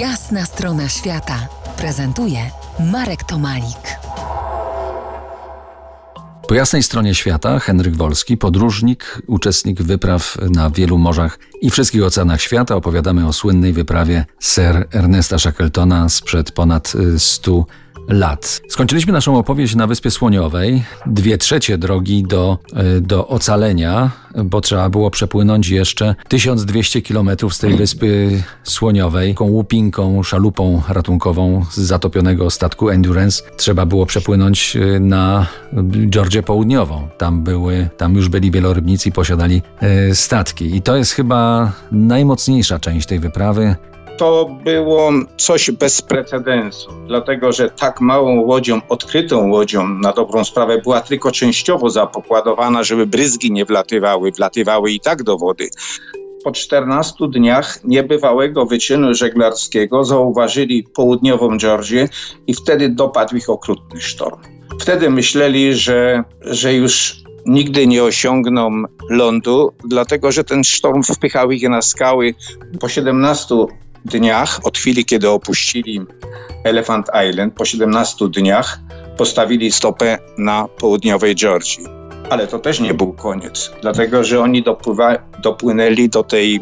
Jasna strona świata prezentuje Marek Tomalik. Po jasnej stronie świata Henryk Wolski, podróżnik, uczestnik wypraw na wielu morzach i wszystkich oceanach świata. Opowiadamy o słynnej wyprawie Sir Ernesta Shackletona sprzed ponad 100 lat. Skończyliśmy naszą opowieść na Wyspie Słoniowej. Dwie trzecie drogi do, e, do ocalenia, bo trzeba było przepłynąć jeszcze 1200 kilometrów z tej Wyspy Słoniowej, tą łupinką, szalupą ratunkową z zatopionego statku Endurance. Trzeba było przepłynąć e, na Georgię Południową. Tam, były, tam już byli wielorybnicy i posiadali e, statki. I to jest chyba najmocniejsza część tej wyprawy to było coś bez precedensu, dlatego że tak małą łodzią, odkrytą łodzią na dobrą sprawę była tylko częściowo zapokładowana, żeby bryzgi nie wlatywały, wlatywały i tak do wody. Po 14 dniach niebywałego wyczynu żeglarskiego zauważyli południową Georgię i wtedy dopadł ich okrutny sztorm. Wtedy myśleli, że, że już nigdy nie osiągną lądu, dlatego że ten sztorm wpychał ich na skały. Po 17 dniach, od chwili, kiedy opuścili Elephant Island, po 17 dniach postawili stopę na południowej Georgii. Ale to też nie był koniec, dlatego że oni dopływa, dopłynęli do tej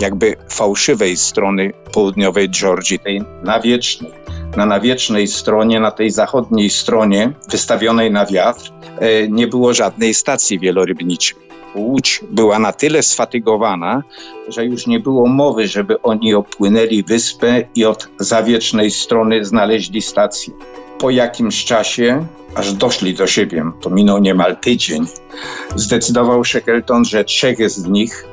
jakby fałszywej strony południowej Georgii, tej nawiecznej. Na nawiecznej stronie, na tej zachodniej stronie, wystawionej na wiatr, e, nie było żadnej stacji wielorybniczej. Łódź była na tyle sfatygowana, że już nie było mowy, żeby oni opłynęli wyspę i od zawiecznej strony znaleźli stację. Po jakimś czasie, aż doszli do siebie, to minął niemal tydzień, zdecydował Shackleton, że trzech z nich,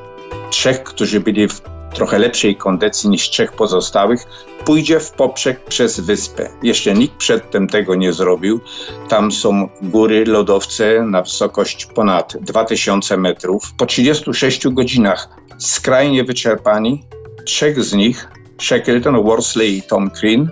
trzech, którzy byli w trochę lepszej kondycji niż trzech pozostałych, pójdzie w poprzek przez wyspę. Jeszcze nikt przedtem tego nie zrobił. Tam są góry, lodowce na wysokość ponad 2000 metrów. Po 36 godzinach skrajnie wyczerpani, trzech z nich Shackleton, Worsley i Tom Crean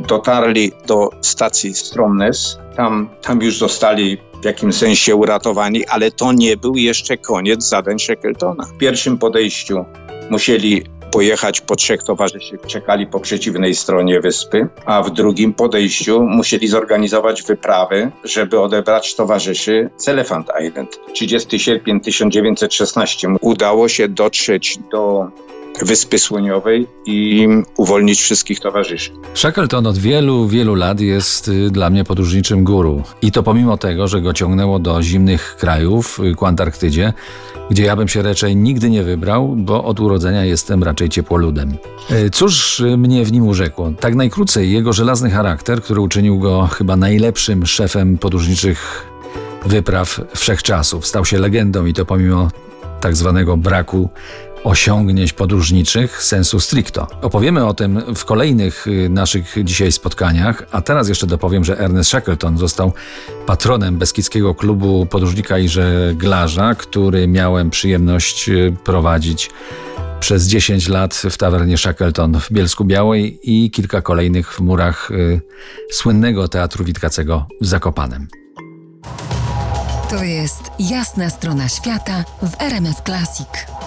dotarli do stacji Stromness. Tam, tam już zostali w jakimś sensie uratowani, ale to nie był jeszcze koniec zadań Shackletona. W pierwszym podejściu musieli pojechać po trzech towarzyszy, czekali po przeciwnej stronie wyspy, a w drugim podejściu musieli zorganizować wyprawy, żeby odebrać towarzyszy z Elephant Island. 30 sierpień 1916 udało się dotrzeć do Wyspy Słoniowej i uwolnić wszystkich towarzyszy. Shackleton od wielu, wielu lat jest y, dla mnie podróżniczym guru. I to pomimo tego, że go ciągnęło do zimnych krajów, y, ku Antarktydzie, gdzie ja bym się raczej nigdy nie wybrał, bo od urodzenia jestem raczej ciepłoludem. Y, cóż mnie w nim urzekło? Tak najkrócej, jego żelazny charakter, który uczynił go chyba najlepszym szefem podróżniczych wypraw wszechczasów. Stał się legendą i to pomimo tak zwanego braku osiągnięć podróżniczych sensu stricto. Opowiemy o tym w kolejnych y, naszych dzisiaj spotkaniach, a teraz jeszcze dopowiem, że Ernest Shackleton został patronem Beskidzkiego Klubu Podróżnika i Żeglarza, który miałem przyjemność y, prowadzić przez 10 lat w tawernie Shackleton w Bielsku Białej i kilka kolejnych w murach y, słynnego Teatru Witkacego w Zakopanem. To jest jasna strona świata w RMS Classic.